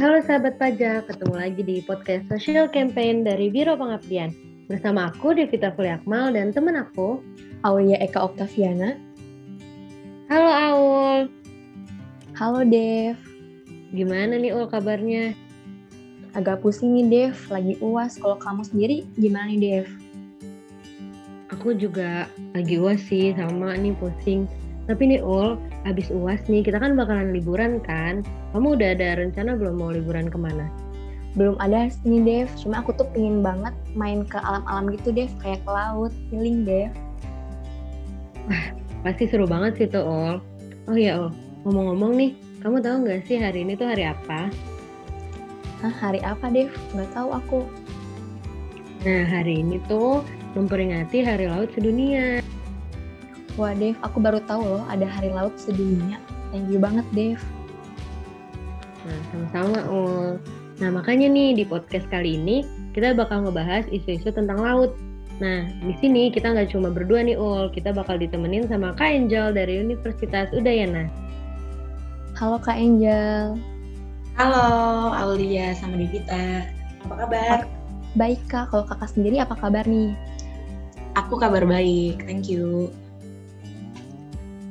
Halo sahabat pajak, ketemu lagi di podcast Social Campaign dari Biro Pengabdian. Bersama aku Devita Fuliakmal dan teman aku Aulia Eka Oktaviana. Halo Aul. Halo Dev. Gimana nih Ul kabarnya? Agak pusing nih Dev, lagi uas. Kalau kamu sendiri gimana nih Dev? Aku juga lagi uas sih, sama nih pusing. Tapi nih Ul, abis uas nih kita kan bakalan liburan kan? Kamu udah ada rencana belum mau liburan ke mana? Belum ada nih Dev, cuma aku tuh pengen banget main ke alam-alam gitu Dev, kayak ke laut, healing Dev. Wah, pasti seru banget sih tuh Ul. Oh iya Ul, ngomong-ngomong nih, kamu tahu nggak sih hari ini tuh hari apa? Hah, hari apa Dev? Nggak tahu aku. Nah, hari ini tuh memperingati Hari Laut Sedunia. Wah Dev, aku baru tahu loh ada hari laut sedunia. Thank you banget Dev. Nah, sama-sama Ul. Nah, makanya nih di podcast kali ini kita bakal ngebahas isu-isu tentang laut. Nah, di sini kita nggak cuma berdua nih Ul, kita bakal ditemenin sama Kak Angel dari Universitas Udayana. Halo Kak Angel. Halo Aulia sama Devita. Apa kabar? Baik Kak, kalau kakak sendiri apa kabar nih? Aku kabar baik, thank you.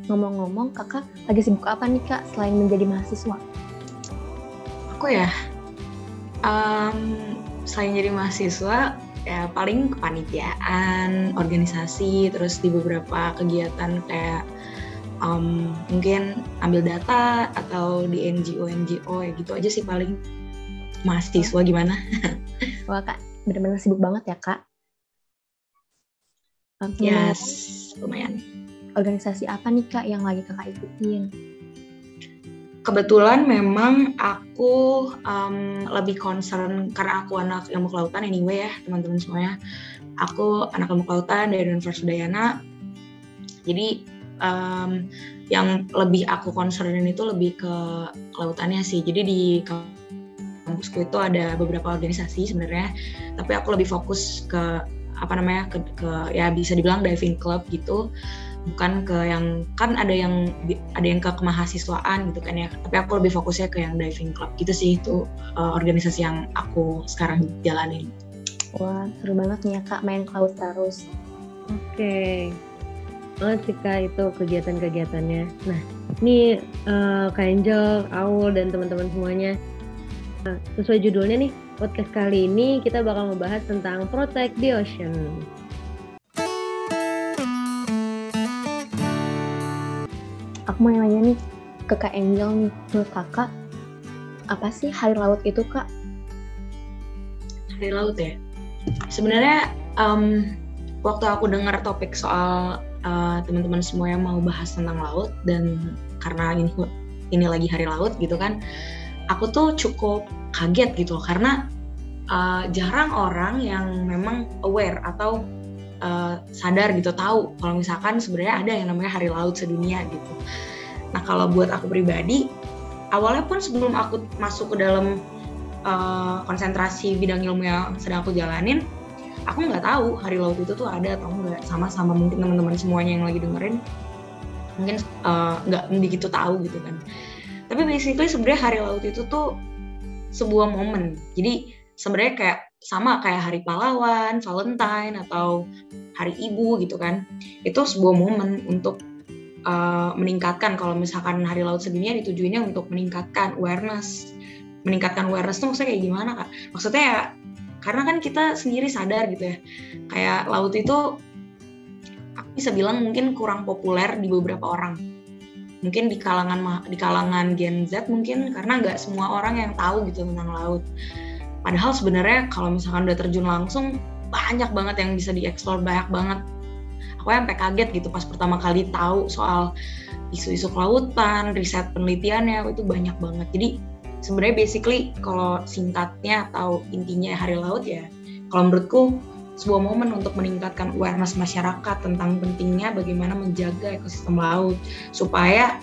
Ngomong-ngomong, kakak lagi sibuk apa nih kak selain menjadi mahasiswa? Aku ya, um, selain jadi mahasiswa, ya paling kepanitiaan, organisasi, terus di beberapa kegiatan kayak um, mungkin ambil data atau di NGO NGO ya gitu aja sih paling mahasiswa gimana? Wah kak, bener-bener sibuk banget ya kak. Okay. Yes, lumayan. Organisasi apa nih kak yang lagi kakak ikutin? Kebetulan memang aku um, lebih concern karena aku anak ilmu kelautan anyway ya teman-teman semuanya. Aku anak ilmu kelautan dari Universitas Udayana. Jadi um, yang lebih aku concernin itu lebih ke kelautannya sih. Jadi di kampusku itu ada beberapa organisasi sebenarnya, tapi aku lebih fokus ke apa namanya ke, ke ya bisa dibilang diving club gitu bukan ke yang kan ada yang ada yang ke kemahasiswaan gitu kan ya. Tapi aku lebih fokusnya ke yang diving club. Gitu sih itu uh, organisasi yang aku sekarang jalanin. Wah seru banget nih ya kak main ke laut terus. Oke. Okay. banget sih kak itu kegiatan-kegiatannya. Nah ini uh, kak Angel, Aul dan teman-teman semuanya. Nah, sesuai judulnya nih podcast kali ini kita bakal membahas tentang Protect the Ocean aku mau nanya nih ke Kak Angel nih, menurut kakak, apa sih hari laut itu kak? Hari laut ya? Sebenarnya um, waktu aku dengar topik soal uh, teman-teman semua yang mau bahas tentang laut dan karena ini ini lagi hari laut gitu kan, aku tuh cukup kaget gitu karena uh, jarang orang yang memang aware atau uh, sadar gitu tahu kalau misalkan sebenarnya ada yang namanya hari laut sedunia gitu. Nah kalau buat aku pribadi awalnya pun sebelum aku masuk ke dalam uh, konsentrasi bidang ilmu yang sedang aku jalanin, aku nggak tahu hari laut itu tuh ada atau enggak sama-sama mungkin teman-teman semuanya yang lagi dengerin mungkin nggak uh, begitu tahu gitu kan. Tapi basically sebenarnya hari laut itu tuh sebuah momen. Jadi sebenarnya kayak sama kayak hari pahlawan, Valentine atau hari ibu gitu kan. Itu sebuah momen untuk uh, meningkatkan kalau misalkan hari laut sedunia ditujuinnya untuk meningkatkan awareness. Meningkatkan awareness tuh maksudnya kayak gimana kak? Maksudnya ya karena kan kita sendiri sadar gitu ya. Kayak laut itu aku bisa bilang mungkin kurang populer di beberapa orang. Mungkin di kalangan di kalangan Gen Z mungkin karena nggak semua orang yang tahu gitu tentang laut Padahal sebenarnya kalau misalkan udah terjun langsung banyak banget yang bisa dieksplor banyak banget. Aku sampai kaget gitu pas pertama kali tahu soal isu-isu kelautan, riset penelitiannya itu banyak banget. Jadi sebenarnya basically kalau singkatnya atau intinya hari laut ya, kalau menurutku sebuah momen untuk meningkatkan awareness masyarakat tentang pentingnya bagaimana menjaga ekosistem laut supaya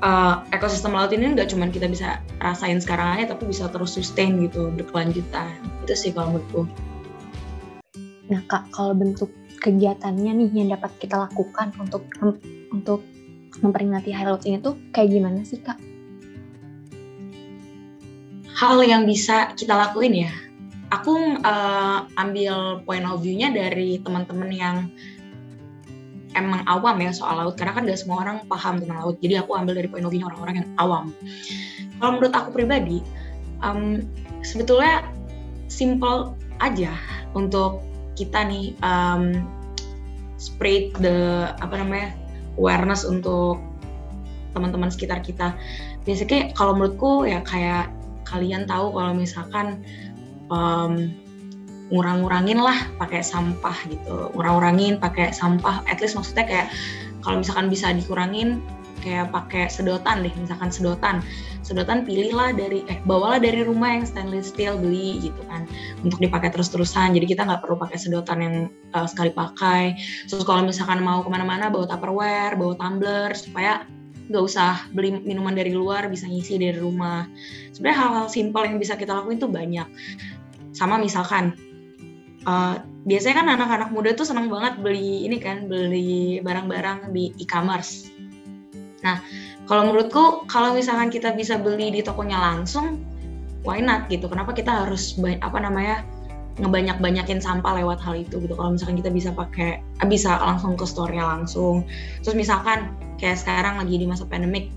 uh, ekosistem laut ini nggak cuma kita bisa rasain sekarang aja tapi bisa terus sustain gitu berkelanjutan itu sih kalau menurutku. Nah kak kalau bentuk kegiatannya nih yang dapat kita lakukan untuk untuk memperingati Hari Laut ini tuh kayak gimana sih kak? hal yang bisa kita lakuin ya aku uh, ambil point of view-nya dari teman-teman yang emang awam ya soal laut karena kan gak semua orang paham tentang laut jadi aku ambil dari view orang-orang yang awam kalau menurut aku pribadi um, sebetulnya simple aja untuk kita nih um, spread the apa namanya awareness untuk teman-teman sekitar kita. Biasanya kalau menurutku ya kayak kalian tahu kalau misalkan um, ngurang-ngurangin lah pakai sampah gitu, ngurang-ngurangin pakai sampah. At least maksudnya kayak kalau misalkan bisa dikurangin kayak pakai sedotan deh, misalkan sedotan. Sedotan pilihlah dari eh bawalah dari rumah yang stainless steel beli gitu kan. Untuk dipakai terus-terusan. Jadi kita nggak perlu pakai sedotan yang uh, sekali pakai. Terus kalau misalkan mau ke mana-mana bawa tupperware bawa tumbler supaya nggak usah beli minuman dari luar bisa ngisi dari rumah. Sebenarnya hal-hal simpel yang bisa kita lakuin itu banyak. Sama misalkan uh, biasanya kan anak-anak muda tuh senang banget beli ini kan beli barang-barang di e-commerce. Nah kalau menurutku kalau misalkan kita bisa beli di tokonya langsung why not gitu? Kenapa kita harus apa namanya ngebanyak-banyakin sampah lewat hal itu gitu? Kalau misalkan kita bisa pakai ah, bisa langsung ke store-nya langsung. Terus misalkan kayak sekarang lagi di masa pandemik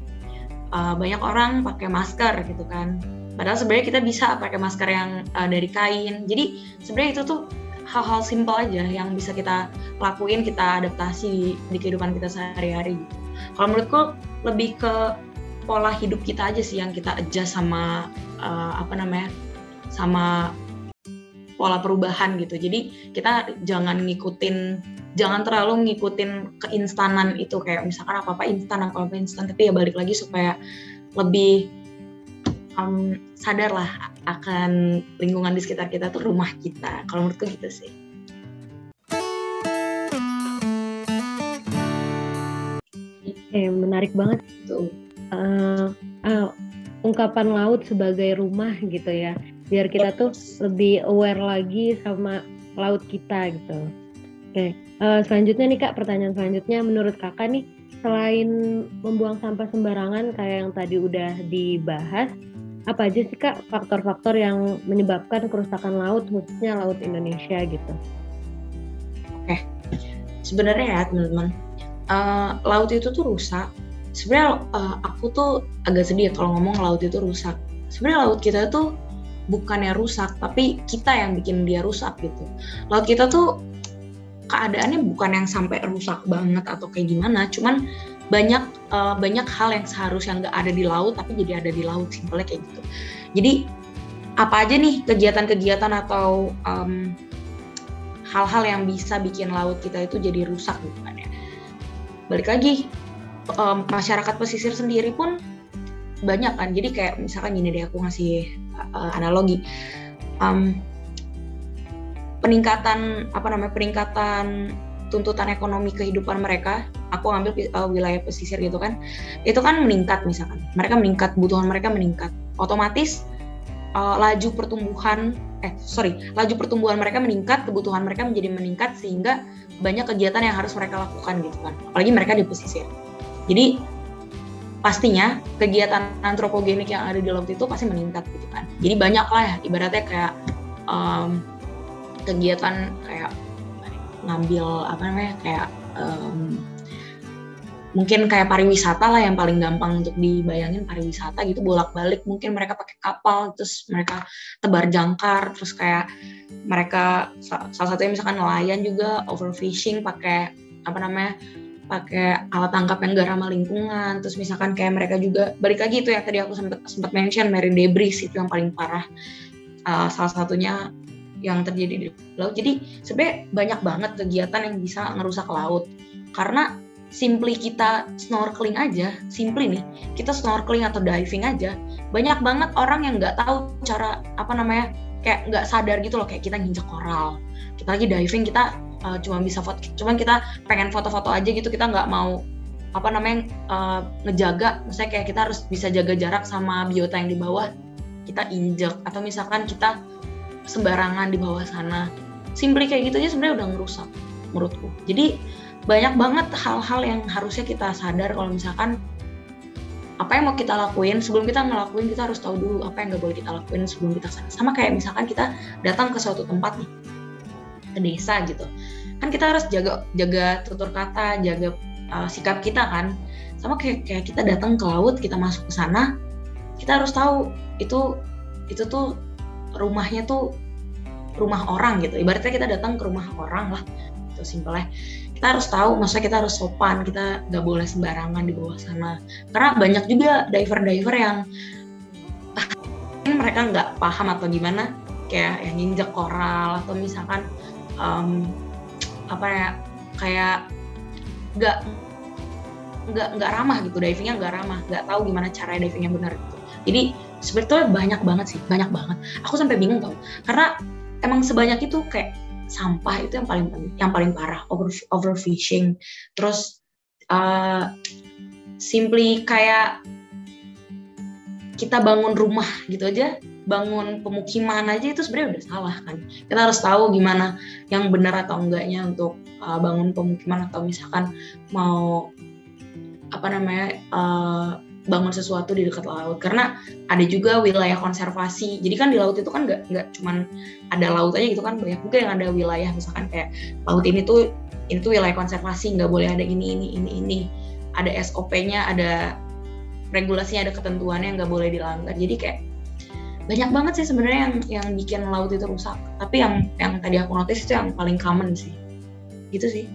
uh, banyak orang pakai masker gitu kan padahal sebenarnya kita bisa pakai masker yang uh, dari kain. Jadi sebenarnya itu tuh hal-hal simpel aja yang bisa kita lakuin kita adaptasi di, di kehidupan kita sehari-hari gitu. Kalau menurutku lebih ke pola hidup kita aja sih yang kita adjust sama uh, apa namanya sama pola perubahan gitu. Jadi kita jangan ngikutin jangan terlalu ngikutin keinstanan itu. Kayak misalkan apa apa instan apa apa instan tapi ya balik lagi supaya lebih um, sadar lah akan lingkungan di sekitar kita tuh rumah kita. Kalau menurutku gitu sih. Eh, menarik banget tuh. Uh, uh, ungkapan laut sebagai rumah gitu ya. Biar kita tuh lebih aware lagi sama laut kita gitu. Oke, okay. uh, selanjutnya nih kak, pertanyaan selanjutnya menurut kakak nih, selain membuang sampah sembarangan kayak yang tadi udah dibahas, apa aja sih kak faktor-faktor yang menyebabkan kerusakan laut khususnya laut Indonesia gitu? Oke, sebenarnya ya teman-teman, uh, laut itu tuh rusak. Sebenarnya uh, aku tuh agak sedih kalau ngomong laut itu rusak. Sebenarnya laut kita tuh bukannya rusak tapi kita yang bikin dia rusak gitu. Laut kita tuh keadaannya bukan yang sampai rusak banget atau kayak gimana cuman banyak uh, banyak hal yang seharusnya nggak ada di laut tapi jadi ada di laut simpelnya kayak gitu. Jadi apa aja nih kegiatan-kegiatan atau hal hal-hal yang bisa bikin laut kita itu jadi rusak gitu kan ya. Balik lagi um, masyarakat pesisir sendiri pun banyak kan. Jadi kayak misalkan gini deh aku ngasih uh, analogi. Um, peningkatan apa namanya peningkatan tuntutan ekonomi kehidupan mereka aku ambil uh, wilayah pesisir gitu kan itu kan meningkat misalkan. Mereka meningkat kebutuhan mereka meningkat. Otomatis uh, laju pertumbuhan eh sorry laju pertumbuhan mereka meningkat kebutuhan mereka menjadi meningkat sehingga banyak kegiatan yang harus mereka lakukan gitu kan. Apalagi mereka di pesisir. Jadi pastinya kegiatan antropogenik yang ada di laut itu pasti meningkat gitu kan. Jadi banyak lah ya ibaratnya kayak um, kegiatan kayak ngambil apa namanya kayak um, mungkin kayak pariwisata lah yang paling gampang untuk dibayangin pariwisata gitu bolak-balik. Mungkin mereka pakai kapal terus mereka tebar jangkar terus kayak mereka salah satunya misalkan nelayan juga overfishing pakai apa namanya pakai alat tangkap yang gak ramah lingkungan. Terus misalkan kayak mereka juga balik lagi itu yang tadi aku sempat sempat mention marine debris itu yang paling parah. Uh, salah satunya yang terjadi di laut. Jadi sebenarnya banyak banget kegiatan yang bisa ngerusak laut. Karena simply kita snorkeling aja, simply nih, kita snorkeling atau diving aja, banyak banget orang yang nggak tahu cara apa namanya, kayak nggak sadar gitu loh, kayak kita nginjek koral, kita lagi diving kita uh, cuma bisa foto, cuman kita pengen foto-foto aja gitu, kita nggak mau apa namanya uh, ngejaga, misalnya kayak kita harus bisa jaga jarak sama biota yang di bawah, kita injek atau misalkan kita sembarangan di bawah sana, simply kayak gitu aja sebenarnya udah ngerusak menurutku. Jadi banyak banget hal-hal yang harusnya kita sadar kalau misalkan apa yang mau kita lakuin sebelum kita ngelakuin kita harus tahu dulu apa yang nggak boleh kita lakuin sebelum kita sana sama kayak misalkan kita datang ke suatu tempat nih ke desa gitu. Kan kita harus jaga jaga tutur kata jaga uh, sikap kita kan. Sama kayak kayak kita datang ke laut kita masuk ke sana kita harus tahu itu itu tuh rumahnya tuh rumah orang gitu. Ibaratnya kita datang ke rumah orang lah itu simpelnya kita harus tahu maksudnya kita harus sopan kita nggak boleh sembarangan di bawah sana. Karena banyak juga diver-diver yang ah, mereka nggak paham atau gimana kayak yang nginjek koral atau misalkan um, apa ya kayak nggak nggak nggak ramah gitu divingnya nggak ramah nggak tahu gimana cara divingnya benar gitu. Jadi sebetulnya banyak banget sih banyak banget. Aku sampai bingung tau karena emang sebanyak itu kayak sampah itu yang paling yang paling parah over overfishing. Terus uh, simply kayak kita bangun rumah gitu aja bangun pemukiman aja itu sebenarnya udah salah kan. Kita harus tahu gimana yang benar atau enggaknya untuk uh, bangun pemukiman atau misalkan mau apa namanya uh, bangun sesuatu di dekat laut. Karena ada juga wilayah konservasi. Jadi kan di laut itu kan nggak nggak cuman ada laut aja gitu kan banyak juga yang ada wilayah. Misalkan kayak laut ini tuh ini tuh wilayah konservasi nggak boleh ada ini ini ini ini. Ada SOP-nya ada regulasinya ada ketentuannya nggak boleh dilanggar. Jadi kayak banyak banget sih sebenarnya yang yang bikin laut itu rusak. Tapi yang yang tadi aku notice itu yang paling common sih. Gitu sih.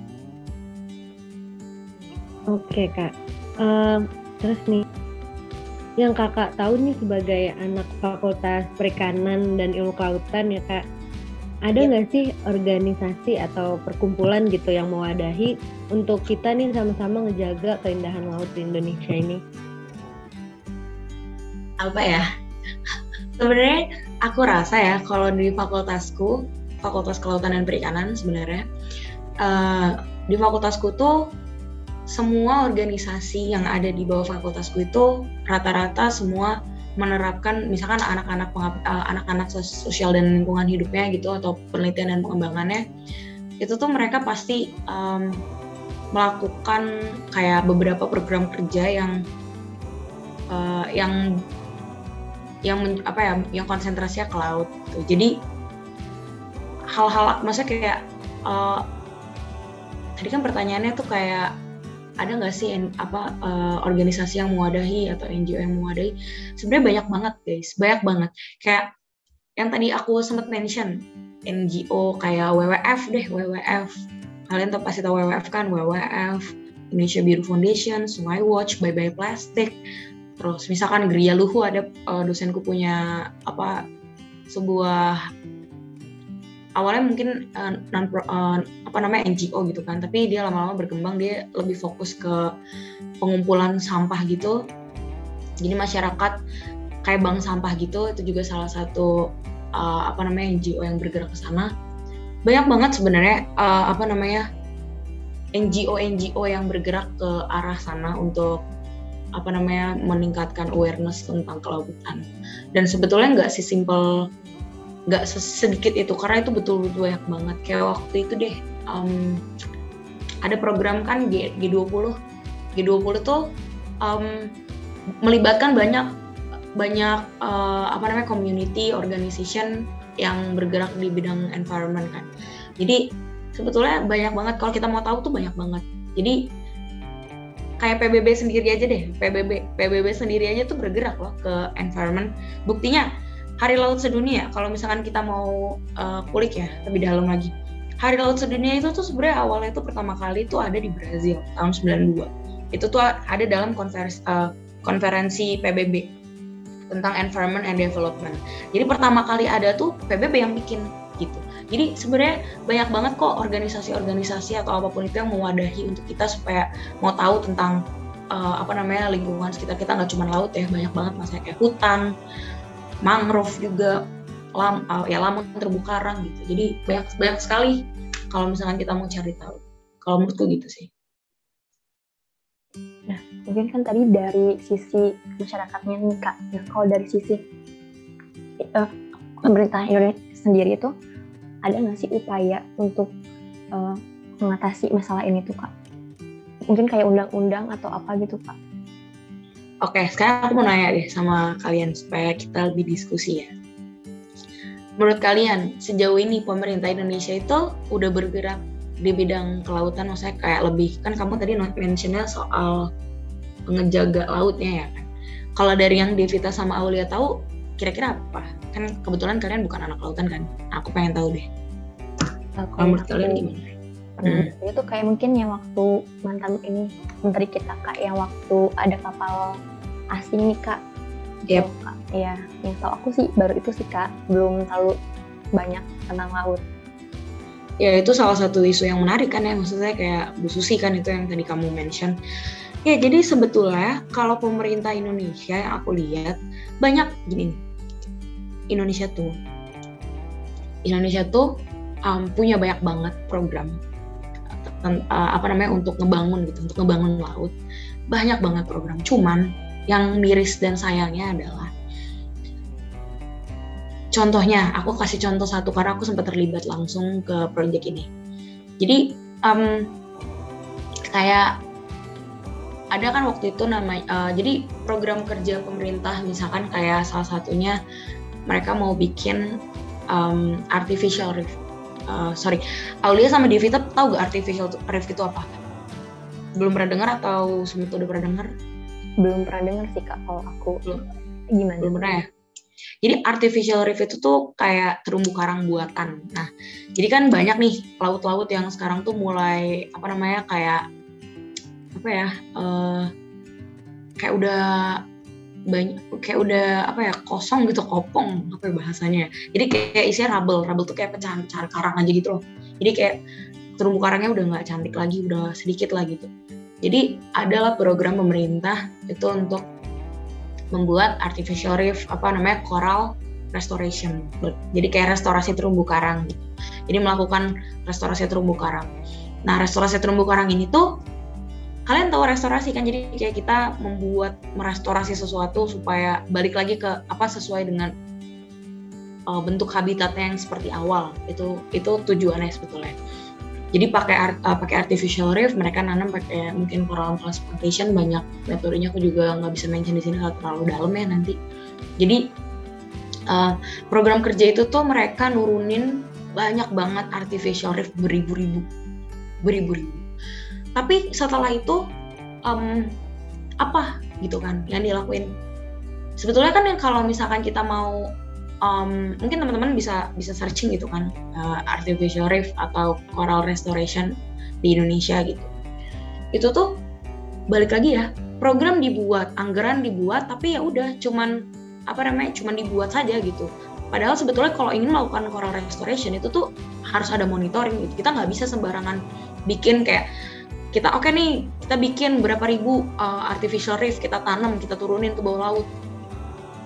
Oke kak. Um, terus nih yang kakak tahu nih sebagai anak fakultas perikanan dan ilmu kelautan ya kak ada iya. nggak ya. sih organisasi atau perkumpulan gitu yang mewadahi untuk kita nih sama-sama ngejaga keindahan laut di Indonesia ini? Apa ya? sebenarnya aku rasa ya kalau di fakultasku fakultas kelautan dan perikanan sebenarnya uh, di fakultasku tuh semua organisasi yang ada di bawah fakultasku itu rata-rata semua menerapkan misalkan anak-anak uh, anak-anak sosial dan lingkungan hidupnya gitu atau penelitian dan pengembangannya itu tuh mereka pasti um, melakukan kayak beberapa program kerja yang uh, yang yang men, apa ya yang konsentrasinya ke laut gitu. jadi hal-hal maksudnya kayak uh, tadi kan pertanyaannya tuh kayak ada nggak sih apa uh, organisasi yang mewadahi atau NGO yang mewadahi? Sebenarnya banyak banget guys. Banyak banget. Kayak yang tadi aku sempat mention NGO kayak WWF deh WWF kalian tuh pasti tahu WWF kan? WWF Indonesia Biru Foundation Sungai Watch Bye Bye Plastic terus misalkan Gria Luhu ada uh, dosenku punya apa sebuah awalnya mungkin uh, non uh, apa namanya NGO gitu kan tapi dia lama-lama berkembang dia lebih fokus ke pengumpulan sampah gitu. Jadi masyarakat kayak bank sampah gitu itu juga salah satu uh, apa namanya NGO yang bergerak ke sana. Banyak banget sebenarnya uh, apa namanya NGO NGO yang bergerak ke arah sana untuk apa namanya meningkatkan awareness tentang kelautan. Dan sebetulnya nggak sih simple nggak sedikit itu karena itu betul-betul banyak banget. Kayak waktu itu deh um, ada program kan G, G20 G20 tuh um, melibatkan banyak banyak uh, apa namanya community organization yang bergerak di bidang environment kan. Jadi sebetulnya banyak banget kalau kita mau tahu tuh banyak banget. Jadi kayak PBB sendiri aja deh PBB PBB sendiri aja tuh bergerak loh ke environment. Buktinya Hari Laut Sedunia kalau misalkan kita mau uh, kulik ya lebih dalam lagi. Hari Laut Sedunia itu tuh sebenarnya awalnya itu pertama kali itu ada di Brazil tahun 92 itu tuh ada dalam konferensi, uh, konferensi PBB tentang environment and development. Jadi pertama kali ada tuh PBB yang bikin gitu. Jadi sebenarnya banyak banget kok organisasi-organisasi atau apa pun itu yang mewadahi untuk kita supaya mau tahu tentang uh, apa namanya lingkungan sekitar kita nggak cuma laut ya banyak banget masanya kayak hutan, mangrove juga, lam, uh, ya lamun terumbu karang gitu. Jadi banyak banyak sekali kalau misalkan kita mau cari tahu. Kalau menurutku gitu sih. Nah, mungkin kan tadi dari sisi masyarakatnya nih kak. Nah, kalau dari sisi uh, pemerintah Indonesia sendiri itu ada nggak sih upaya untuk uh, mengatasi masalah ini tuh kak? Mungkin kayak undang-undang atau apa gitu kak? Oke, sekarang aku mau nanya deh sama kalian supaya kita lebih diskusi ya. Menurut kalian, sejauh ini pemerintah Indonesia itu udah bergerak di bidang kelautan, maksudnya kayak lebih, kan kamu tadi mentionnya soal pengejaga lautnya ya kan. Kalau dari yang Devita sama Aulia tahu, kira-kira apa? Kan kebetulan kalian bukan anak lautan kan? Aku pengen tahu deh. Kalau menurut kalian gimana? Hmm. Itu kayak mungkin yang waktu mantan ini menteri kita kak yang waktu ada kapal asing nih kak. Yep. Iya, yang tau aku sih baru itu sih kak, belum terlalu banyak tentang laut. Ya itu salah satu isu yang menarik kan ya, maksudnya kayak Bu Susi kan itu yang tadi kamu mention. Ya jadi sebetulnya kalau pemerintah Indonesia yang aku lihat banyak gini Indonesia tuh Indonesia tuh um, punya banyak banget program uh, apa namanya untuk ngebangun gitu, untuk ngebangun laut. Banyak banget program. Cuman yang miris dan sayangnya adalah contohnya aku kasih contoh satu karena aku sempat terlibat langsung ke proyek ini. Jadi um, kayak ada kan waktu itu namanya uh, jadi program kerja pemerintah misalkan kayak salah satunya mereka mau bikin um, artificial reef uh, sorry Aulia sama Divita tahu gak artificial reef itu apa? Belum pernah dengar atau semua udah pernah dengar belum pernah dengar sih kak kalau aku. Belum. Gimana? Belum pernah ya? Jadi artificial reef itu tuh kayak terumbu karang buatan. Nah, jadi kan banyak nih laut-laut yang sekarang tuh mulai apa namanya kayak apa ya? Uh, kayak udah banyak kayak udah apa ya kosong gitu kopong apa ya bahasanya. Jadi kayak isinya rubble. Rubble tuh kayak pecahan-pecahan karang aja gitu loh. Jadi kayak terumbu karangnya udah nggak cantik lagi udah sedikit lah gitu jadi adalah program pemerintah itu untuk membuat artificial reef apa namanya coral restoration. Jadi kayak restorasi terumbu karang gitu. Jadi melakukan restorasi terumbu karang. Nah, restorasi terumbu karang ini tuh kalian tahu restorasi kan jadi kayak kita membuat merestorasi sesuatu supaya balik lagi ke apa sesuai dengan uh, bentuk habitatnya yang seperti awal. Itu itu tujuannya sebetulnya jadi pakai uh, pakai artificial reef mereka nanam pakai mungkin coral transplantation banyak metodenya. Aku juga nggak bisa mention di sini kalau terlalu dalam ya nanti. Jadi uh, program kerja itu tuh mereka nurunin banyak banget artificial reef beribu-ribu. Beribu-ribu. Tapi setelah itu um, apa gitu kan yang dilakuin? Sebetulnya kan yang kalau misalkan kita mau um, mungkin teman-teman bisa bisa searching gitu kan uh, artificial reef atau coral restoration di Indonesia gitu. Itu tuh balik lagi ya program dibuat anggaran dibuat tapi ya udah cuman apa namanya cuman dibuat saja gitu. Padahal sebetulnya kalau ingin melakukan coral restoration itu tuh harus ada monitoring gitu. Kita nggak bisa sembarangan bikin kayak kita oke okay nih kita bikin berapa ribu uh, artificial reef kita tanam kita turunin ke bawah laut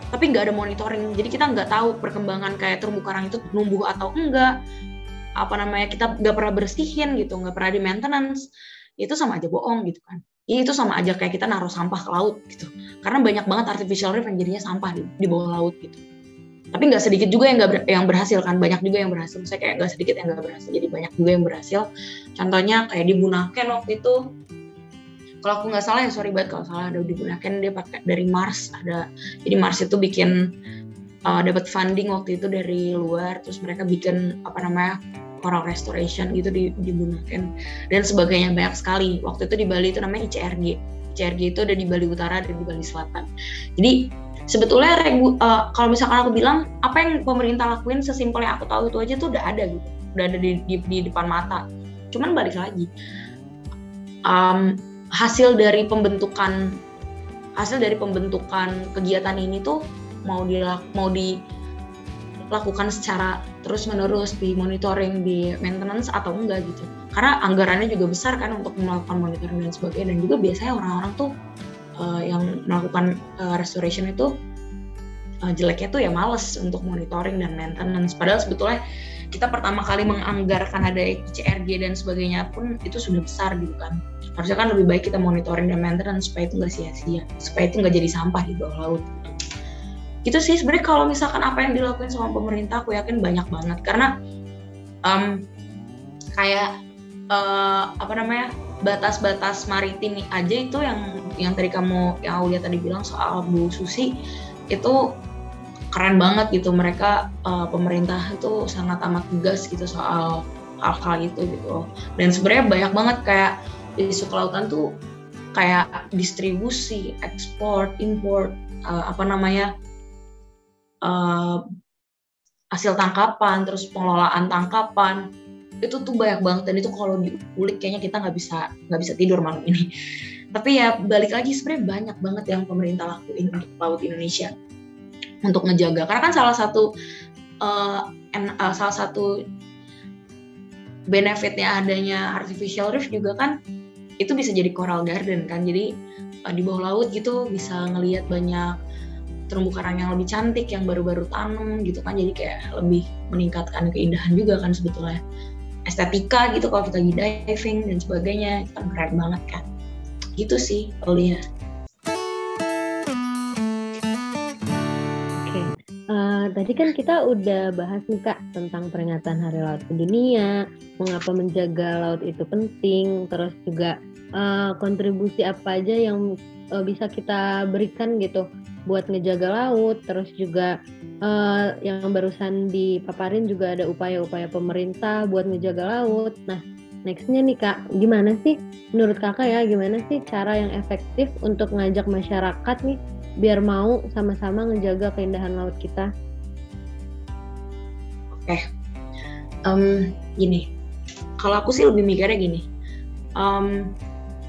tapi nggak ada monitoring. Jadi kita nggak tahu perkembangan kayak terumbu karang itu numbuh atau enggak. Apa namanya kita nggak pernah bersihin gitu nggak pernah di maintenance. Itu sama aja bohong gitu kan. Itu sama aja kayak kita naruh sampah ke laut gitu. Karena banyak banget artificial reef yang jadinya sampah di, di bawah laut gitu. Tapi nggak sedikit juga yang nggak yang berhasil kan. Banyak juga yang berhasil. Saya kayak nggak sedikit yang nggak berhasil. Jadi banyak juga yang berhasil. Contohnya kayak di Bunaken waktu itu kalau aku nggak salah ya sorry banget kalau salah ada digunakan dia pakai dari Mars ada jadi Mars itu bikin uh, dapat funding waktu itu dari luar terus mereka bikin apa namanya coral restoration gitu di, digunakan dan sebagainya banyak sekali. Waktu itu di Bali itu namanya ICRG ICRG itu ada di Bali Utara dan di Bali Selatan. Jadi sebetulnya regu, uh, kalau misalkan aku bilang apa yang pemerintah lakuin sesimpel yang aku tahu itu aja tuh udah ada gitu udah ada di, di, di depan mata. Cuman balik lagi um, hasil dari pembentukan hasil dari pembentukan kegiatan ini tuh mau di mau dilakukan secara terus menerus di monitoring di maintenance atau enggak gitu. Karena anggarannya juga besar kan untuk melakukan monitoring dan sebagainya. Dan juga biasanya orang-orang tuh uh, yang melakukan uh, restoration itu uh, jeleknya tuh ya males untuk monitoring dan maintenance. Padahal sebetulnya kita pertama kali menganggarkan ada ICRG dan sebagainya pun itu sudah besar gitu kan. Harusnya kan lebih baik kita monitoring dan maintenance supaya itu nggak sia-sia supaya itu nggak jadi sampah di bawah laut. Gitu sih sebenarnya kalau misalkan apa yang dilakukan sama pemerintah aku yakin banyak banget. Karena um, kayak uh, apa namanya batas-batas maritim aja itu yang yang tadi kamu yang Aulia tadi bilang soal Bu Susi itu keren banget gitu. Mereka uh, pemerintah itu sangat amat tegas gitu soal hal-hal itu gitu. Dan sebenarnya banyak banget kayak isu kelautan tuh kayak distribusi ekspor import uh, apa namanya uh, hasil tangkapan terus pengelolaan tangkapan. Itu tuh banyak banget dan itu kalau diulik kayaknya kita nggak bisa nggak bisa tidur malam ini. Tapi ya balik lagi sebenarnya banyak banget yang pemerintah lakuin untuk laut Indonesia untuk ngejaga. Karena kan salah satu uh, en, uh, salah satu benefitnya adanya artificial reef juga kan itu bisa jadi coral garden kan. Jadi uh, di bawah laut gitu bisa ngelihat banyak terumbu karang yang lebih cantik yang baru-baru tanam gitu kan. Jadi kayak lebih meningkatkan keindahan juga kan sebetulnya. Estetika gitu kalau kita diving dan sebagainya itu kan keren banget kan. Gitu sih Aulia. Tadi kan kita udah bahas nih Kak tentang peringatan Hari Laut Sedunia, mengapa menjaga laut itu penting, terus juga uh, kontribusi apa aja yang uh, bisa kita berikan gitu buat ngejaga laut, terus juga uh, yang barusan dipaparin juga ada upaya-upaya pemerintah buat ngejaga laut. Nah, nextnya nih Kak, gimana sih menurut Kakak ya, gimana sih cara yang efektif untuk ngajak masyarakat nih biar mau sama-sama ngejaga keindahan laut kita? Okay. um, gini. Kalau aku sih lebih mikirnya gini. Um,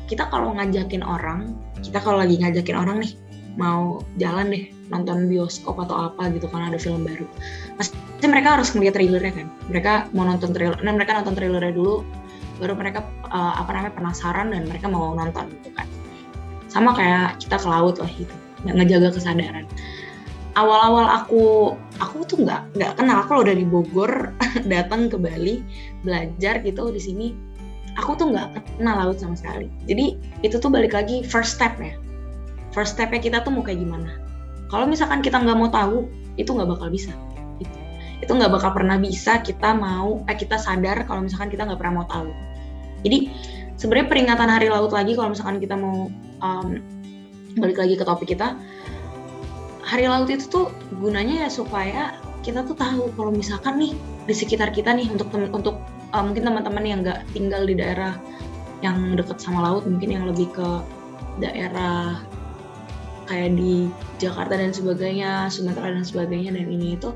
kita kalau ngajakin orang kita kalau lagi ngajakin orang nih mau jalan deh nonton bioskop atau apa gitu kan ada film baru. Pasti mereka harus ngeliat trailernya kan. Mereka mau nonton trailer nah mereka nonton trailernya dulu baru mereka uh, apa namanya penasaran dan mereka mau nonton gitu kan. Sama kayak kita ke laut lah gitu. Ngejaga kesadaran awal-awal aku aku tuh nggak nggak kenal. Aku udah di Bogor datang ke Bali belajar gitu di sini aku tuh nggak kenal laut sama sekali. Jadi itu tuh balik lagi first step ya first stepnya kita tuh mau kayak gimana. Kalau misalkan kita nggak mau tahu itu nggak bakal bisa. Itu itu nggak bakal pernah bisa kita mau eh kita sadar kalau misalkan kita nggak pernah mau tahu. Jadi sebenarnya peringatan hari laut lagi kalau misalkan kita mau um, balik lagi ke topik kita hari laut itu tuh gunanya ya supaya kita tuh tahu kalau misalkan nih di sekitar kita nih untuk temen, untuk uh, mungkin teman-teman yang nggak tinggal di daerah yang dekat sama laut mungkin yang lebih ke daerah kayak di Jakarta dan sebagainya Sumatera dan sebagainya dan ini itu.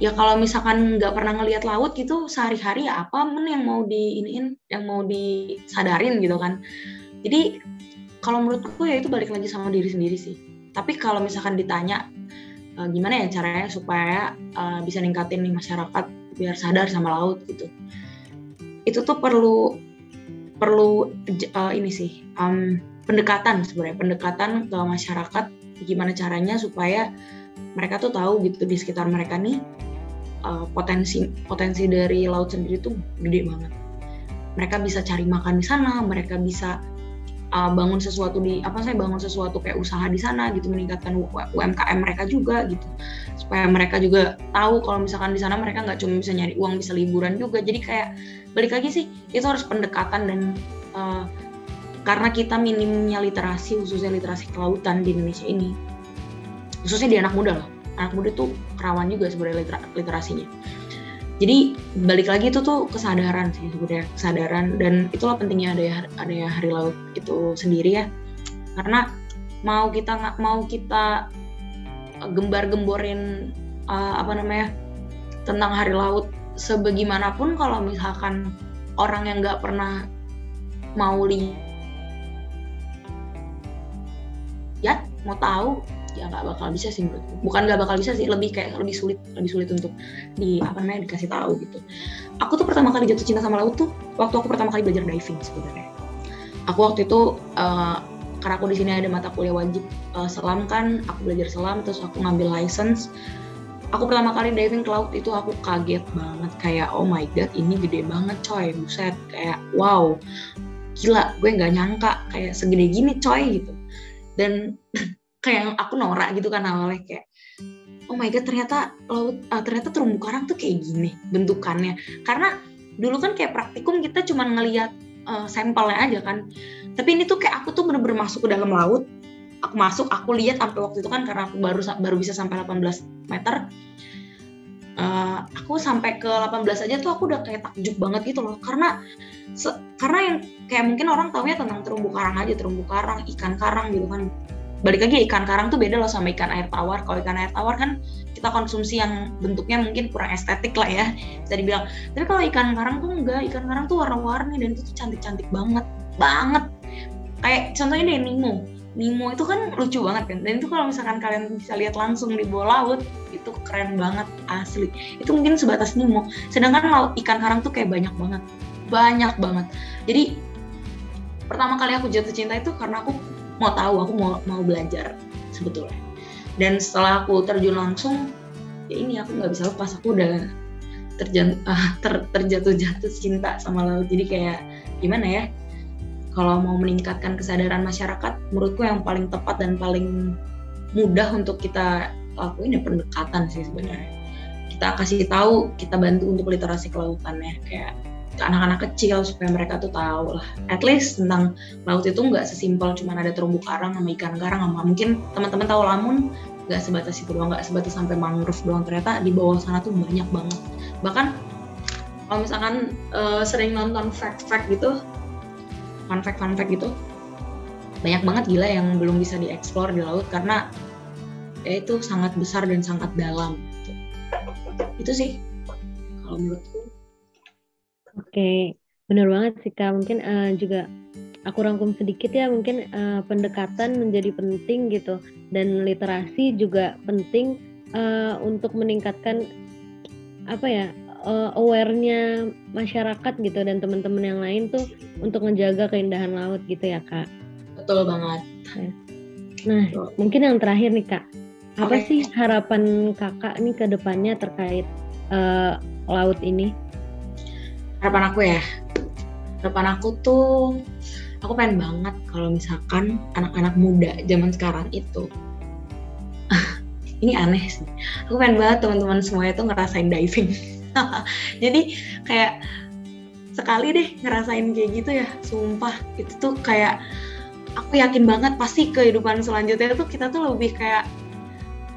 Ya kalau misalkan nggak pernah ngelihat laut gitu sehari-hari ya apa men yang mau diinin yang mau disadarin gitu kan. Jadi kalau menurutku ya itu balik lagi sama diri sendiri sih tapi kalau misalkan ditanya uh, gimana ya caranya supaya uh, bisa ningkatin nih masyarakat biar sadar sama laut gitu. Itu tuh perlu perlu uh, ini sih um, pendekatan sebenarnya pendekatan ke masyarakat gimana caranya supaya mereka tuh tahu gitu di sekitar mereka nih uh, potensi potensi dari laut sendiri tuh gede banget. Mereka bisa cari makan di sana mereka bisa uh, bangun sesuatu di apa saya bangun sesuatu kayak usaha di sana gitu meningkatkan UMKM mereka juga gitu. Supaya mereka juga tahu kalau misalkan di sana mereka nggak cuma bisa nyari uang bisa liburan juga. Jadi kayak balik lagi sih itu harus pendekatan dan uh, karena kita minimnya literasi khususnya literasi kelautan di Indonesia ini khususnya di anak muda loh anak muda tuh kerawan juga sebenarnya literasinya jadi balik lagi itu tuh kesadaran sih sebenarnya kesadaran. Dan itulah pentingnya ada ya ada ya hari laut itu sendiri ya. Karena mau kita nggak mau kita gembar-gemborin uh, apa namanya tentang hari laut sebagaimanapun kalau misalkan orang yang nggak pernah mau lihat mau tahu ya nggak bakal bisa sih menurutku. Bukan nggak bakal bisa sih lebih kayak lebih sulit lebih sulit untuk di apa namanya dikasih tahu gitu. Aku tuh pertama kali jatuh cinta sama laut tuh waktu aku pertama kali belajar diving sebenarnya. Aku waktu itu uh, karena aku di sini ada mata kuliah wajib uh, selam kan aku belajar selam terus aku ngambil license. Aku pertama kali diving ke laut itu aku kaget banget kayak oh my god ini gede banget coy. Buset kayak wow gila gue nggak nyangka kayak segede gini coy gitu. Dan kayak aku norak gitu kan awalnya kayak oh my god ternyata laut uh, ternyata terumbu karang tuh kayak gini bentukannya. Karena dulu kan kayak praktikum kita cuma ngelihat uh, sampelnya aja kan. Tapi ini tuh kayak aku tuh bener-bener masuk ke dalam laut aku masuk aku lihat sampai waktu itu kan karena aku baru baru bisa sampai 18 meter uh, aku sampai ke 18 aja tuh aku udah kayak takjub banget gitu loh. Karena karena yang kayak mungkin orang taunya tentang terumbu karang aja terumbu karang ikan karang gitu kan balik lagi ikan karang tuh beda loh sama ikan air tawar. Kalau ikan air tawar kan kita konsumsi yang bentuknya mungkin kurang estetik lah ya bisa dibilang. Tapi kalau ikan karang tuh enggak. Ikan karang tuh warna-warni dan itu tuh cantik-cantik banget. Banget. Kayak contohnya deh Nemo. Nemo itu kan lucu banget kan? Dan itu kalau misalkan kalian bisa lihat langsung di bawah laut itu keren banget asli. Itu mungkin sebatas Nemo. Sedangkan laut ikan karang tuh kayak banyak banget. Banyak banget. Jadi pertama kali aku jatuh cinta itu karena aku mau tahu aku mau mau belajar sebetulnya. Dan setelah aku terjun langsung ya ini aku nggak bisa lepas aku udah uh, ter, terjatuh jatuh cinta sama laut. Jadi kayak gimana ya kalau mau meningkatkan kesadaran masyarakat menurutku yang paling tepat dan paling mudah untuk kita lakuin ya pendekatan sih sebenarnya. Kita kasih tahu kita bantu untuk literasi kelautannya kayak ke anak-anak kecil supaya mereka tuh tahu lah. At least tentang laut itu nggak sesimpel cuma ada terumbu karang sama ikan karang sama mungkin teman-teman tahu lamun nggak sebatas itu doang nggak sebatas sampai mangrove doang. Ternyata di bawah sana tuh banyak banget. Bahkan kalau misalkan uh, sering nonton fact-fact gitu fun fact fun fact gitu banyak banget gila yang belum bisa dieksplor di laut karena ya itu sangat besar dan sangat dalam. Itu sih kalau menurutku Oke, benar banget sih Kak. Mungkin uh, juga aku rangkum sedikit ya, mungkin uh, pendekatan menjadi penting gitu dan literasi juga penting uh, untuk meningkatkan apa ya uh, awarenya masyarakat gitu dan teman-teman yang lain tuh untuk menjaga keindahan laut gitu ya Kak. Betul banget. Nah, Betul. mungkin yang terakhir nih Kak, apa okay. sih harapan Kakak nih ke depannya terkait uh, laut ini? Harapan aku ya. Harapan aku tuh aku pengen banget kalau misalkan anak-anak muda zaman sekarang itu ini aneh sih. Aku pengen banget teman-teman semuanya tuh ngerasain diving. Jadi kayak sekali deh ngerasain kayak gitu ya sumpah. Itu tuh kayak aku yakin banget pasti kehidupan selanjutnya tuh kita tuh lebih kayak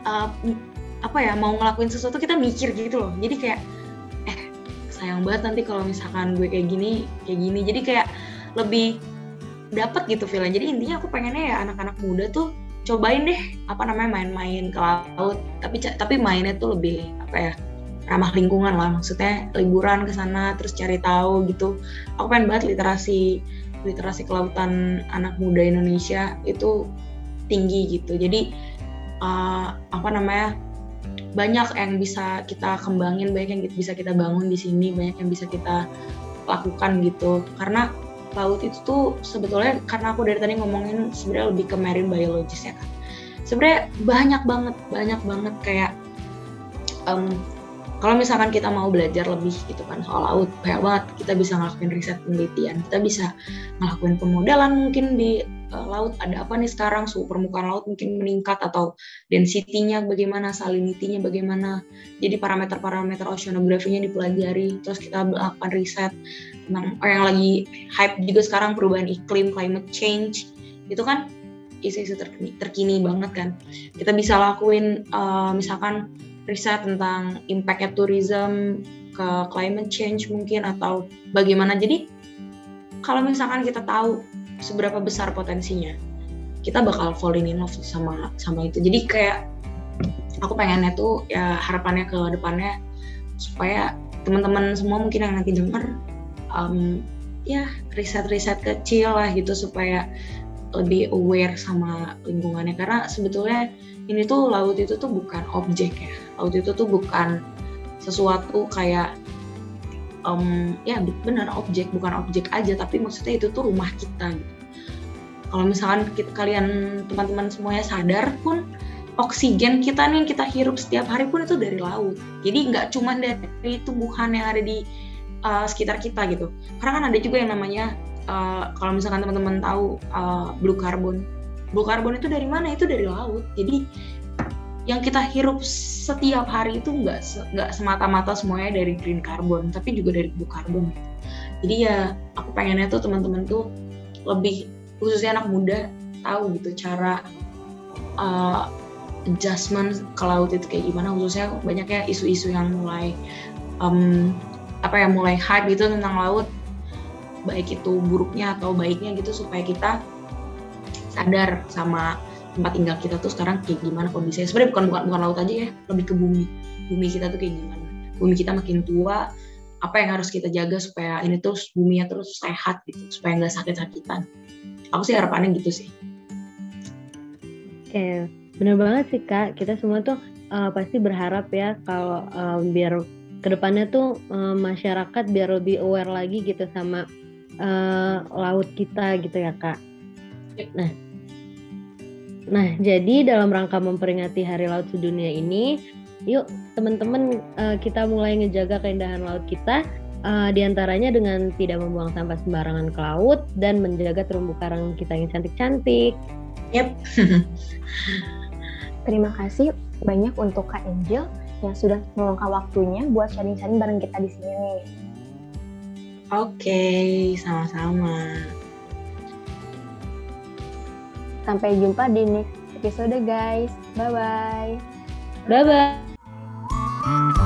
uh, apa ya mau ngelakuin sesuatu kita mikir gitu loh. Jadi kayak sayang banget nanti kalau misalkan gue kayak gini kayak gini. Jadi kayak lebih dapat gitu feeling jadi intinya aku pengennya ya anak-anak muda tuh cobain deh apa namanya main-main ke laut. Tapi tapi mainnya tuh lebih apa ya ramah lingkungan lah. Maksudnya liburan ke sana terus cari tahu gitu. Aku pengen banget literasi literasi kelautan anak muda Indonesia itu tinggi gitu. Jadi uh, apa namanya banyak yang bisa kita kembangin, banyak yang bisa kita bangun di sini, banyak yang bisa kita lakukan gitu. Karena laut itu tuh sebetulnya karena aku dari tadi ngomongin sebenarnya lebih ke marine biologis ya kan. Sebenarnya banyak banget, banyak banget kayak um, kalau misalkan kita mau belajar lebih gitu kan soal laut, banyak banget kita bisa ngelakuin riset penelitian, kita bisa ngelakuin pemodelan mungkin di laut ada apa nih sekarang suhu permukaan laut mungkin meningkat atau density-nya bagaimana, salinity-nya bagaimana. Jadi parameter-parameter oceanografinya dipelajari, terus kita melakukan riset tentang oh, yang lagi hype juga sekarang perubahan iklim, climate change. Itu kan isu-isu terkini, terkini banget kan. Kita bisa lakuin uh, misalkan riset tentang impact tourism ke climate change mungkin atau bagaimana. Jadi kalau misalkan kita tahu seberapa besar potensinya. Kita bakal falling in love sama sama itu. Jadi kayak aku pengennya tuh ya harapannya ke depannya supaya teman-teman semua mungkin yang nanti denger um, ya riset-riset kecil lah gitu supaya lebih aware sama lingkungannya. Karena sebetulnya ini tuh laut itu tuh bukan objek ya. Laut itu tuh bukan sesuatu kayak um, ya benar objek bukan objek aja tapi maksudnya itu tuh rumah kita gitu kalau misalkan kita, kalian teman-teman semuanya sadar pun oksigen kita nih yang kita hirup setiap hari pun itu dari laut. Jadi nggak cuma dari tumbuhan yang ada di uh, sekitar kita gitu. Karena kan ada juga yang namanya uh, kalau misalkan teman-teman tahu uh, blue carbon. Blue carbon itu dari mana? Itu dari laut. Jadi yang kita hirup setiap hari itu nggak nggak semata-mata semuanya dari green carbon tapi juga dari blue carbon. Jadi ya aku pengennya tuh teman-teman tuh lebih khususnya anak muda tahu gitu cara uh, adjustment ke laut itu kayak gimana. Khususnya banyaknya isu-isu yang mulai um, apa ya mulai hype gitu tentang laut. Baik itu buruknya atau baiknya gitu supaya kita sadar sama tempat tinggal kita tuh sekarang kayak gimana kondisinya. Sebenarnya bukan bukan bukan laut aja ya lebih ke bumi. Bumi kita tuh kayak gimana. Bumi kita makin tua apa yang harus kita jaga supaya ini terus buminya terus sehat gitu supaya nggak sakit-sakitan aku sih harapannya gitu sih. Oke bener banget sih kak. Kita semua tuh uh, pasti berharap ya kalau uh, biar ke depannya tuh uh, masyarakat biar lebih aware lagi gitu sama uh, laut kita gitu ya kak. Nah. Nah, jadi dalam rangka memperingati Hari Laut Sedunia ini, yuk teman-teman uh, kita mulai ngejaga keindahan laut kita, uh, di antaranya dengan tidak membuang sampah sembarangan ke laut dan menjaga terumbu karang kita yang cantik-cantik. Yep. Terima kasih banyak untuk Kak Angel yang sudah meluangkan waktunya buat sharing-sharing bareng kita di sini nih. Oke, okay, sama-sama. Sampai jumpa di next episode guys. Bye-bye. Bye-bye.